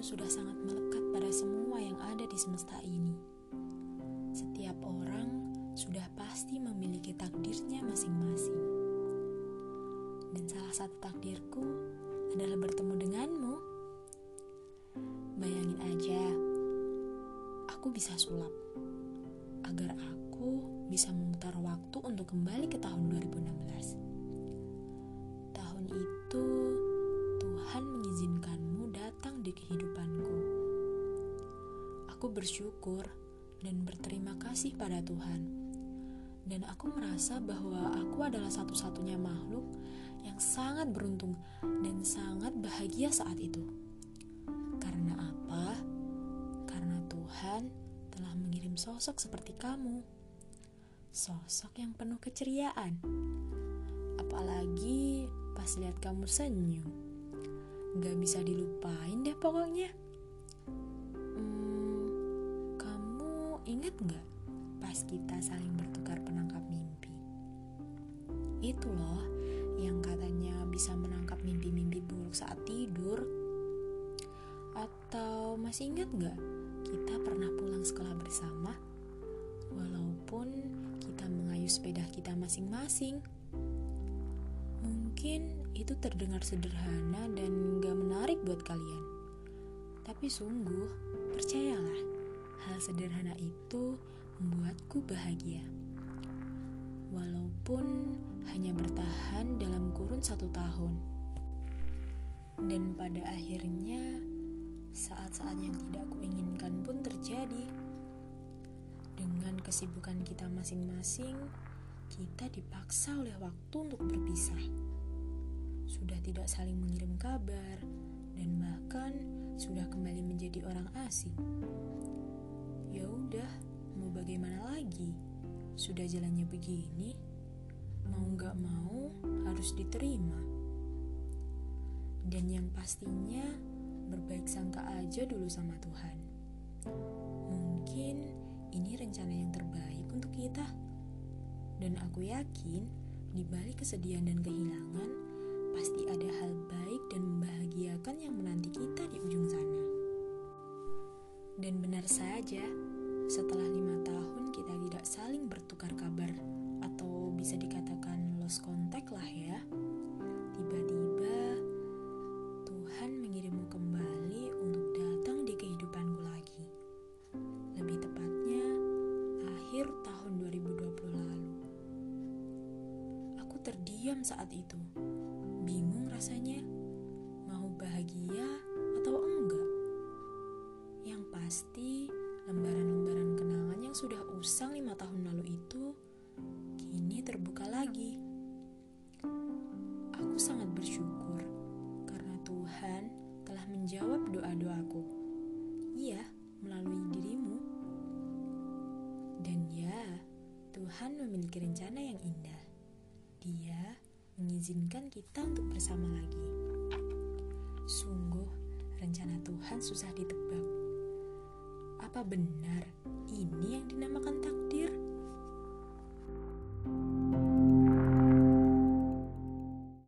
sudah sangat melekat pada semua yang ada di semesta ini. Setiap orang sudah pasti memiliki takdirnya masing-masing. Dan salah satu takdirku adalah bertemu denganmu. Bayangin aja, aku bisa sulap agar aku bisa memutar waktu untuk kembali ke tahun 2016. Di kehidupanku. Aku bersyukur dan berterima kasih pada Tuhan. Dan aku merasa bahwa aku adalah satu-satunya makhluk yang sangat beruntung dan sangat bahagia saat itu. Karena apa? Karena Tuhan telah mengirim sosok seperti kamu. Sosok yang penuh keceriaan. Apalagi pas lihat kamu senyum. Gak bisa dilupain deh pokoknya. Hmm, kamu inget gak pas kita saling bertukar penangkap mimpi? Itu loh yang katanya bisa menangkap mimpi-mimpi buruk saat tidur. Atau masih ingat gak kita pernah pulang sekolah bersama? Walaupun kita mengayuh sepeda kita masing-masing. Mungkin itu terdengar sederhana dan gak menarik buat kalian. Tapi sungguh, percayalah, hal sederhana itu membuatku bahagia. Walaupun hanya bertahan dalam kurun satu tahun. Dan pada akhirnya, saat-saat yang tidak kuinginkan pun terjadi. Dengan kesibukan kita masing-masing, kita dipaksa oleh waktu untuk berpisah sudah tidak saling mengirim kabar, dan bahkan sudah kembali menjadi orang asing. Ya udah, mau bagaimana lagi? Sudah jalannya begini, mau gak mau harus diterima. Dan yang pastinya berbaik sangka aja dulu sama Tuhan. Mungkin ini rencana yang terbaik untuk kita. Dan aku yakin di balik kesedihan dan kehilangan, pasti ada hal baik dan membahagiakan yang menanti kita di ujung sana. Dan benar saja, setelah lima tahun kita tidak saling bertukar kabar atau bisa dikatakan lost contact lah ya. Tiba-tiba Tuhan mengirimmu kembali untuk datang di kehidupanku lagi. Lebih tepatnya, akhir tahun 2020 lalu. Aku terdiam saat itu bingung rasanya mau bahagia atau enggak. Yang pasti lembaran-lembaran kenangan yang sudah usang lima tahun lalu itu kini terbuka lagi. Aku sangat bersyukur karena Tuhan telah menjawab doa-doaku. Iya, melalui dirimu. Dan ya, Tuhan memiliki rencana yang indah. Dia mengizinkan kita untuk bersama lagi. Sungguh, rencana Tuhan susah ditebak. Apa benar